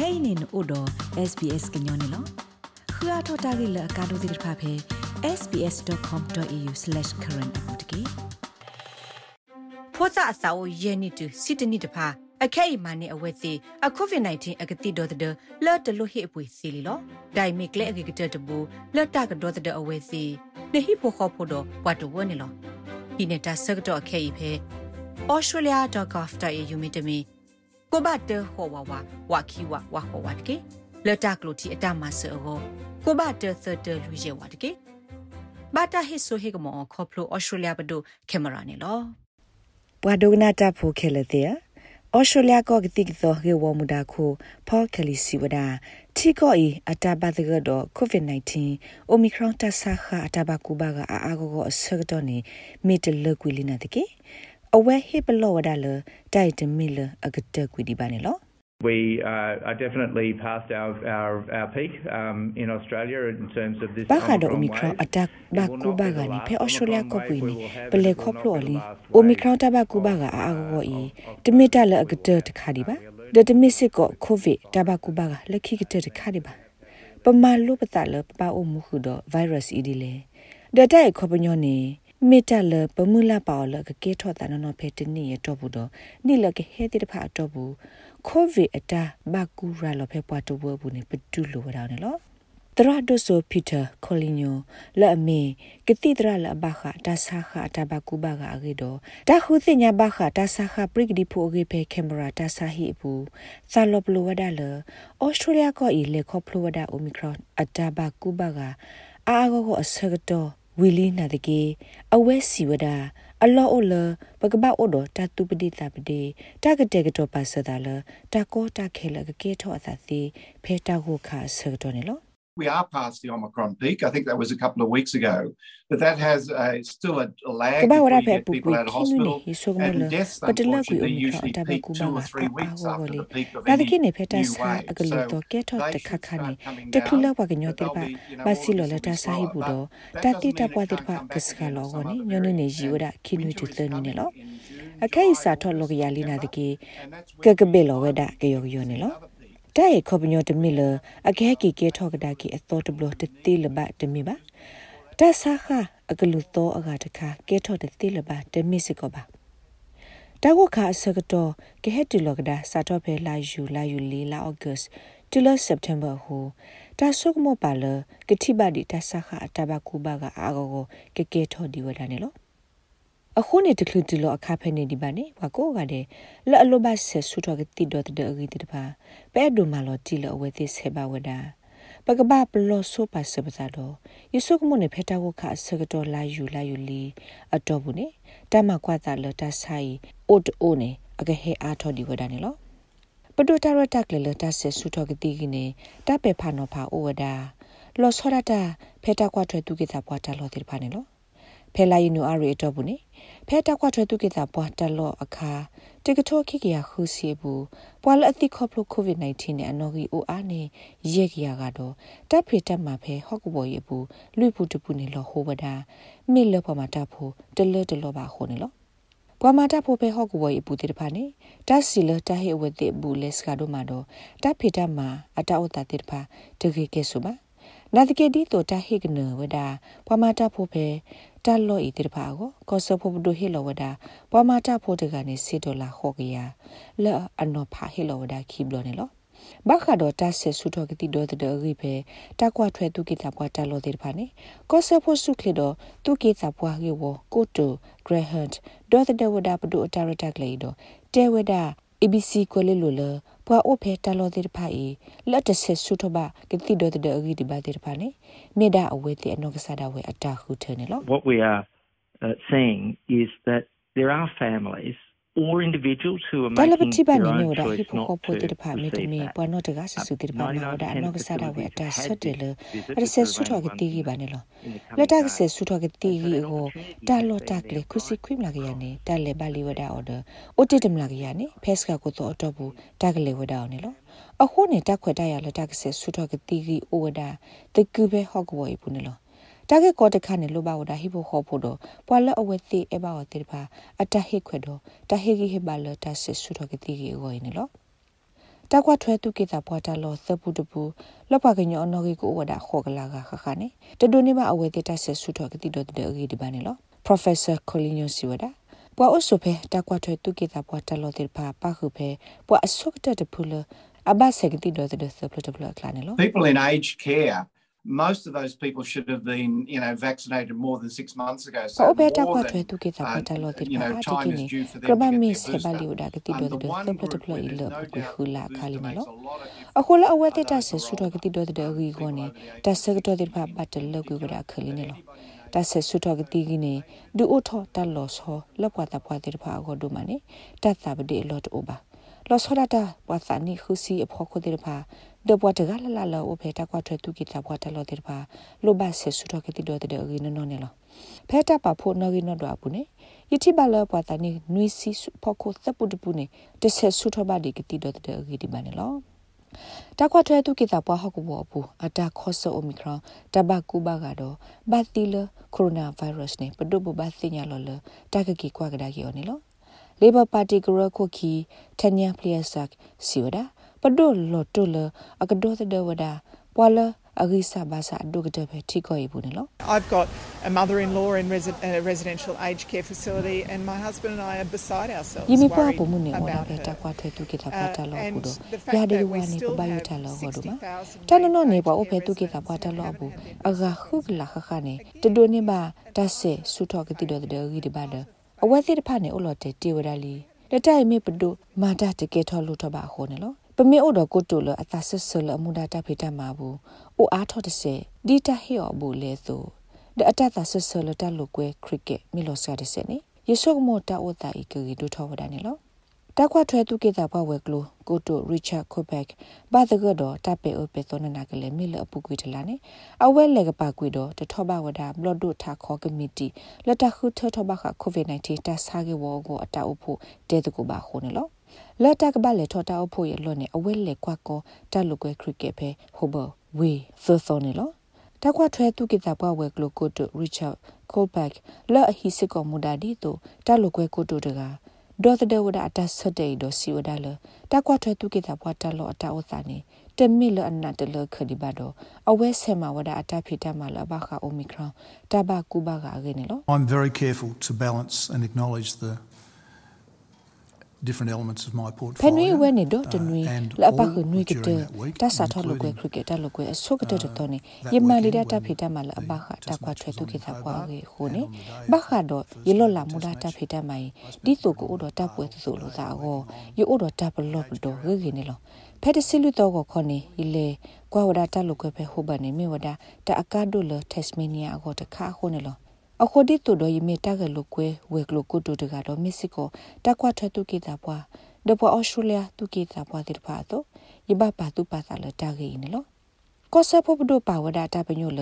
kainin odo sbs gnyone lo khua thota gi la ka do dir pha phe sbs.com.au/current apotki ဖောစာအစာအိုယေနီတူစီတနီတဖာအခဲအမာနေအဝဲစီအကိုဗစ် -19 အကတိဒေါ်တဲ့လော်တလို့ဟိအပွေစီလီလောဒိုင်မီကလေအကကတတဘူလော်တာကဒေါ်တဲ့အဝဲစီနေဟိဖို့ခေါ်ဖို့တော့ဘတ်တော်ဝနေလောဒီနေတာဆက်တော့အခဲဤဖဲ australia.gov.au မြင့်တမီ ကိုဘတ်တဟောဝဝဝခီဝဝဟောဝတ်ကေလော်တာကလို့တီအတမဆောကိုဘတ်တသတလူရဲဝတ်ကေဘာတာဟိဆိုဟေကမောခေါပလို australia ဘဒိုကင်မရာနေလောဘွာဒိုနာတာဖိုခဲလေတဲ့ဩစတြေးလျကကတိကသောဟေဝမူဒါခုဖော်ကလီစီဝဒာတီကိုအီအတာဘတ်ကတော့ COVID-19 Omicron တဆခအတာဘကူဘာကအာအာကိုကိုအစကတော့နေမီတလကွီလီနာတကေ အဝဲဟေပလောဝဒါလတိုက်တမီလအကတကွီဒီပါနေလော We uh, are definitely past our, our, our peak um, in Australia in terms of this Baka do Omicron attack ba ku ba ga ni phe Australia ko pu ni ple kho plo li Omicron ta ba ku ba ga a a go i timita la agata ta kha di ba de timisi ko covid ta ba ku ba ga lakhi ka ta kha di ba ပမာလုပတလပပအုံမှုခုတော့ virus ဤဒီလေဒတဲ့ခေါပညောနေ မေတလပမူလာပါလကကေထောတာနော်ဖေတနီရတော့ဘူးတော့နိလကဟဲတိတဖာတော့ဘူးကိုဗစ်အတာဘကူရာလဖေပွားတူဘူးနေပတူလိုရအောင်နော်တရဒိုဆိုပီတာကိုလီညိုလာအမေကတိတရလဘခတာဆာခတာဘကူဘကအဂေတော့တာခုစညာဘခတာဆာခပရိကဒီဖိုအဂေဖေကင်မရာတာဆာဟီဘူးသလပလိုဝဒါလဩစတြေးလျကိုအီလေခေါပလိုဝဒါအိုမီခရွန်အတာဘကူဘကအာဂိုကိုအစကတော့ ဝီလီနာတကေအဝဲစီဝဒါအလောအိုလပကပအိုဒတတုပတိတပတိတကတဲ့ကတော့ပါစဒါလတကောတခဲလကကေထောအသစီဖေတာကိုခါဆကတော့နေလော we are past the Omicron peak. I think that was a couple of weeks ago. But that has a, still a, a lag before you get people out of hospital. And deaths, unfortunately, usually peak two or three weeks after the peak of any new wave. So they should start coming down. But they'll be, you know, obviously slower. But that doesn't mean it can't come back again at some other very extreme winter is coming in June. အခိုင်စာထော်လောကရလီနာတကေကကဘေလောဝဒကေယောယောနေလော တဲ့ခေါပညောတမီလအခဲကီကေထောကဒါကီအသောတဘလတတိလဘတမီပါတဆာခအကလူသောအကတခါကေထောတတိလဘတမီစကောပါတဝခအစကတော့ကေဟတူလောကဒါစာတော့ဖဲလာယူလာယူလီလာဩဂတ်တူလစက်တမ်ဘာဟူတဆုကမောပါလကတိပါဒီတဆာခအတဘကူဘာကအာဂောကေကေထောဒီဝဒနေလော အခုနေတကလူတလအခါဖဲနေဒီပါနေဘာကိုကတဲ့လအလိုဘဆက်ဆူတော့ကတိတော့တဲ့အဂီတပါပဲဒုမလောတီလအဝဲသိဆေဘဝဒါပကပပလောဆိုပါစပဇာတော့ယေဆုကမုန်ဖေတာကိုခအစကတော့လာယူလာယူလီအတော့ဘူးနေတမကွာတာလတဆိုင်အိုတအိုနေအကဟဲအားထော်ဒီဝဒါနေလောပဒိုတာရတက်လေလတဆဆူတော့ကတိကိနေတပေဖာနောဖာအိုဝဒါလောဆောရတာဖေတာကွာထွဲသူကိတာပွားတာလောတိဖာနေလော ဖဲလာယီနူအရီတော့ဘူးနေဖဲတက်ကွာထွဲသူကိတာပွားတလောအခါတကထောခိကရခုစီဘူးပွာလအတိခေါပလိုကိုဗစ် -19 နဲ့အနော်ကြီးအိုအားနေရက်ကြရကတော့တပ်ဖေတက်မှာဖဲဟော့ကဘော်ရဘူးလွိပူတပူနေလောဟိုဝဒါမိလပေါ်မှာတပ်ဖို့တလတလောပါခုန်နေလောပွာမာတာဖိုဖဲဟော့ကူဝေပူတိတဖာနေတတ်စီလတဟေဝတိဘူးလက်စကာဒိုမာတော့တပ်ဖေတက်မှာအတောက်တာတိတဖာတကေကေဆိုပါနာတကေဒီတိုတာဟိကနဝဒါပွာမာတာဖိုဖဲ တလော့ဤတိတဖာကိုကောဆဖို့ဒိုဟီလောဝဒါပွာမာတာဖို့တကနေစီဒေါ်လာခေါ်ကရလော့အနော်ဖာဟီလောဝဒါခိဘလောနေလောဘခါတော့တဆဆူတော့ကတိတော့တဲ့ရိပဲတကွာထွဲသူကိတာပွားတလို့တဲ့ဖာနေကောဆဖို့စုခလတော့သူကိတာပွားရေဝကိုတိုဂရဟန့်ဒေါ်တဲ့ဝဒါပဒိုအတာရတက်လေတော့တဲဝဒါ ABC ကိုလေလိုလ ပွာအိုဖေတလောတဲ့ဖာဤလက်တဆဆုထဘကတိဒတဲ့အဂီဒီဘာတဲ့ဖာနေမေဒါအဝဲတဲ့အနောက်ကစားတာဝဲအတာခုထဲနေလော What we are uh, seeing is that there are families or individuals who are making their own choice not to receive that. Pwa no daga su su dir pa no da no ga sa da we ta sa de le ar se su tho ga ti gi ba ne lo la ta se su tho ga ti gi ho ta lo ta kle khu si khwim la ga ya ne ta le ba li wa da order o ti dem la ga ya ne phes ka ko to to bu ta ga le wa da ne lo အခုနေတာခွတ်တရလတကဆဆူတော့ကတိဂီအိုဝဒါတကူပဲဟော့ကဝေး ဘူးနော်တာဂက်ကောတခနဲ့လိုပါဝဒဟိဖို့ခေါ်ဖို့တော့ပွာလအဝဲတိအဘောတေပါအတဟိခွဲတော့တဟိဂိဟိပါလတဆစ်ဆူတော့ကတိကြီးကိုနေလို့တာကွာထွဲသူကေတာပွားတာလောသပူတပူလောပါကညောနော်ကြီးကိုဝဒခောကလာကခခနေတဒိုနေမအဝဲတေတဆက်ဆူထောကတိတော့တဲ့အေဒီပါနေလော professor colino siwada ပွာအဆုဖေတာကွာထွဲသူကေတာပွားတာလောတေပါပါခုဖေပွာအဆုကတဲ့တပူလအဘဆက်ကတိတော့တဲ့ဆပလတပလကလာနေလော people in aged care most of those people should have been you know vaccinated more than 6 months ago so beta kwa thwe tu ke ta pata lo ti pa ti ki ni kraba mi se ba li oda ke ti do do to plo to plo i lo ku hula khali na lo a khola awe te ta se su do ke ti do de ri go ni ta se ke to ti pa pa te lo ku ga khali ni lo တဆက်ဆုထောကတိကိနေဒူအိုထောတလောဆောလပွားတပွားတဲ့ဖာကိုဒုမ နေတတ်တာပဒီလော့တိုဘာလောဆောဒတာပွားသနိခုစီအဖို့ခိုတဲ့ဖာဒပွားတကလလလောဖေတကွာထွဲသူကိတာပွားတလောတဲ့ဖာလိုဘဆက်ဆုထောကတိတော့တဲ့အင်းနော်နေလောဖဲတာပါဖို့နော်ကိနော်တော့ဘူးနေယတိဘလပွားတနိနွီစီဖို့ခိုသပုတပူနေတဆက်ဆုထောပါဒီကိတိတော့တဲ့အင်းဒီမနေလောတကွာထွဲသူကိတာပွားဟောက်ဘောဘူးအတာခောဆအိုမီခရွန်တဘကူဘာကတော့ဘတ်တီလကိုရိုနာဗိုင်းရပ်စ်နဲ့ပဒုဘဘသိညာလောလတကကီကွာကဒါကီအော်နေလော Labour Party gura ko ki tanya pliasak siwada pado lo to lo akado de wada pwala agisa basa dogde be thiko ibu ne lo I've got a mother-in-law in resi a residential aged care facility and my husband and I are beside ourselves yimi pa po mun ne ona be ta kwa the tu ki ta pa ta lo ku do ya de wa ne ko ba yu ta lo ho do ma ta no no ne ba o pe tu ki ta pa ta lo bu aga khu la kha kha ne to do ne ba ta se su tho ki ti do de gi de ba de အဝဲစီတဖာနေအလော်တေတေဝဒါလီလက်တိုင်မေပဒုမာတာတကေထောလူထဘာခိုနေလော ပမေအိုတော်ကိုတူလအသဆဆလအမှုဒတာဖေတမှာဘူးအိုအားထော့တစေဒီတဟေောဘူးလေဆိုဒအတသဆဆလတလူကွဲခရစ်ကက်မီလောဆာတစေနေယေဆုမောတာအိုတာဤကေဒူထောဝဒနေလောတကွာထွဲသူကေတာဘဝဲကလိုကိုတိုရစ်ချတ်ကိုဘက်ဘာဒကတော့တပေအိုပေသောနနာကလေးမိလအပူကွေတလာနေအဝဲလေကပါကွေတော့တထောဘဝဒါဘလော့ဒိုထာခေါ်ကမတီလတခုထထဘခကိုဗစ် -19 တဆာကေဝကိုအတောက်ဖို့တဲတကူပါခုန်နော် လက်တကဘလေထောတာအဖို့ရလွတ်နေအဝဲလေကွာကောတက်လူကွဲခရစ်ကက်ပဲဟိုဘဝေသောသောနေလောတကွာထွဲသူကိတာဘဝဲကလိုကိုတိုရစ်ချတ်ကိုဘက်လော့အဟီစစ်ကောမူဒါဒီတိုတက်လူကွဲကိုတိုတကားဒေါ်တဲ့ဝဒအတဆတဲ့ဒိုစီဝဒါလတကွာထွဲသူကိတာဘွားတလောအတအသနေတမီလအနတ်တလခဒီဘဒအဝဲဆမဝဒအတဖိတမလဘခအိုမီခရွန်တဘကူဘကအဂနေလော I'm very careful to balance and acknowledge the different elements of my portfolio ဖနွေဝဲနေတော့တနွေလပခနွေကတဲ့တဆာထောလကွဲခရစ်ကတလကွဲအဆုကတဲ့တော့နေယမလီဒတာဖိတမလအဘခတကွာထွဲသူကိတာဘွားကေခုနေဘခတော့ယလောလာမူဒတာဖိတမိုင်ဒီတုကိုတော့တပ်ပွဲသူလို့သာဟောယောတော့တပ်လော့တော့ဂေဂေနေလောဖက်တစီလူတော့ကိုခေါနေဤလေကွာဝဒတာလကွဲပဲဟိုဘနေမြေဝဒတာအကာဒိုလတက်စမေးနီးယားကိုတခါခုနေလော အခုဒီတူတော့ယမေတကလုကွဲဝဲကလုကုတူတကတော့မက်ဆီကိုတကွာထတူကိတာပွားဒပွားအော်စတြေးလျတူကိတာပွားတိဖာတော့ယဘပါတူပါသာလတာဂိနေလောကောဆပ်ဖို့ဒပါဝဒတာပညိုလ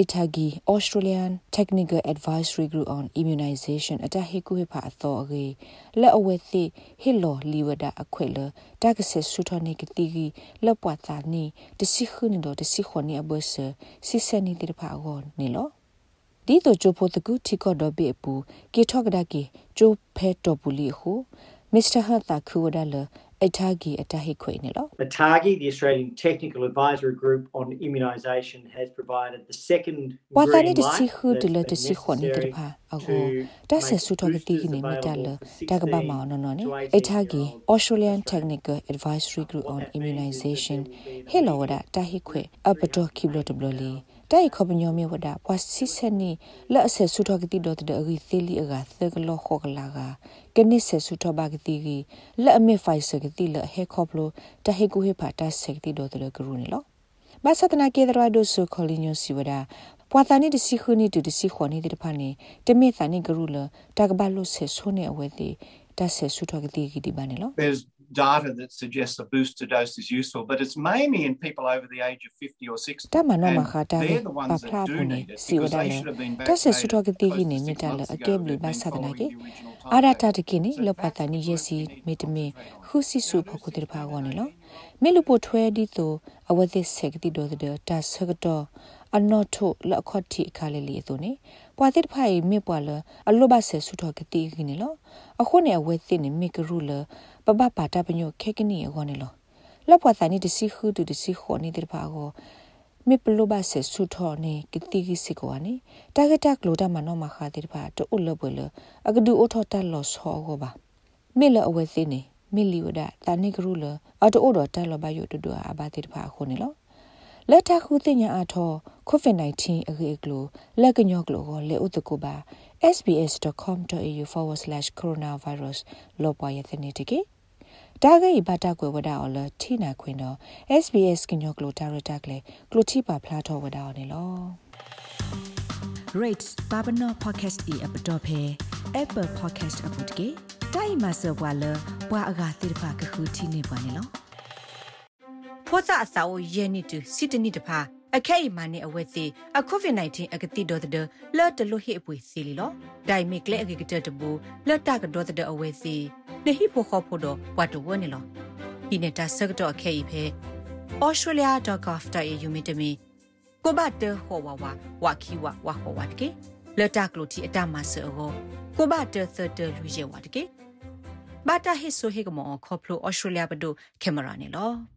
ATAGI Australian Technical Advisory Group on Immunization အတဟိကုဟိဖာအသောအဂေလက်အဝဲသိဟီလောလီဝဒအခွေလတကဆဆုထနေကတိဂီလက်ပွားသာနီတစီခုနီတော့တစီခွန်နီအဘဆစီစနီတိဖာအောနေလော ဒီတော့ချိုဖို့တကူတီကော့ဒဘေပူကေထော့ကဒါကေချိုဖဲတော်ပူလီဟုမစ္စတာဟာတာခူဝဒါလအထာဂီအတဟိခွေနေလော ATAGI the Australian Technical Advisory Group on Immunisation has provided the second ဝါတနီတစီခုဒလတစီခွန်နေတဖာအကိုတဆဆူထောကတိကိနေမတလတကဘာမောင်နော်နေ ATAGI Australian Technical Advisory Group on Immunisation ဟေလောဝဒတဟိခွေအပတော်ခိဘလတဘလီ တိုင်ခပညောမြေဝဒပွားစစ်စနီလက်အဆက်ဆုထောကတိတော့တဲ့အဂီသေးလီအကသကလောခောကလာကကနစ်ဆက်ဆုထောဘာကတိကလက်အမေဖိုင်ဆကတိလက်ဟေခောပလိုတဟေကူဟေဖာတဆက်တိတော့တဲ့ဂရုနေလောဘာသတနာကေဒရဒိုဆုခေါလီညိုစီဝဒပွာသနီတစီခုနီတူတစီခွန်နီတဲ့ဖာနေတမေသနီဂရုလတကဘလုဆက်ဆုနေအဝဲတိတဆက်ဆုထောကတိကဒီပါနေလော There's data that suggests a booster dose is useful, but it's mainly in people over the age of 50 or 60. Tama no mahata le pa phla bune si oda le ta se su to ke ti hi ne mi ta le ake bli ba sa na ke ara ta de ke ni lo pa ta ni yesi me de me khu si su pho ku de pha go ne lo me lu po thwe di to awa de se ke ti do de ta sa ga to အနော့ထုလအခွတ်တီခါလေလီသူနေပွာတိဖိုင်မေပွာလအလောဘဆေဆုထောကတိခင်းနေလောအခုနေအဝဲသိနေမေကရူလပပပါတာပညိုခေကနီအခေါ်နေလောလပွားသနီတစီခုတူတစီခေါ်နေတဲ့ပါကိုမေပလိုဘာဆေဆူထောနေကတိကိစီကောနီတာဂက်တက်လိုတာမနောမခါတဲ့ပါတူလဘလအကဒူအိုထောတလောဆောကိုပါမေလအဝဲစင်းနေမီလီဝဒတာနိကရူလအတိုအိုတော်တက်လဘယုတူတူအဘာတဲ့ပါခုနေလောလက်ထခုတင်ညာအထော COVID-19 အခေကလိုလက်ကညောကလိုကိုလေဥတကူပါ sbs.com.au/coronavirus လောပွားရတဲ့နေတကေတာဂိဘတာကွယ်ဝဒါအော်လထိနာခွင်တော့ SBS ကညောကလိုတာရတာကလေကလိုချိပါဖလားထောဝဒါအော်နေလော rates babano podcast e app dot phe apple podcast app dot ke dai ma so wa le wa aga tir pa ka khu thi ne ba ne lo ဖောစာအစာကိုရဲနေတူစစ်တနစ်တဖာ အခဲအမှန်နဲ့အဝဲစီအကိုဗစ် -19 အကတိတော်တဲ့လော်တလို့ဟိအပွေစီလီလောဒိုင်မီကလေအကကတတဘူလော်တာကတော့တဲ့အဝဲစီနေဟိဖို့ခေါ်ဖို့တော့ဘတ်တော်ဝနေလောဒီနေတာဆက်တော့အခဲဤဖဲ australia.gov.au မြင့်တမီကိုဘတ်တဟောဝဝဝခီဝဝဟောဝတ်ကေလော်တာကလို့တီအတမဆောကိုဘတ်တသတလူရဲဝတ်ကေဘာတာဟိဆိုဟေကမောခေါပလို australia ဘဒိုကင်မရာနေလော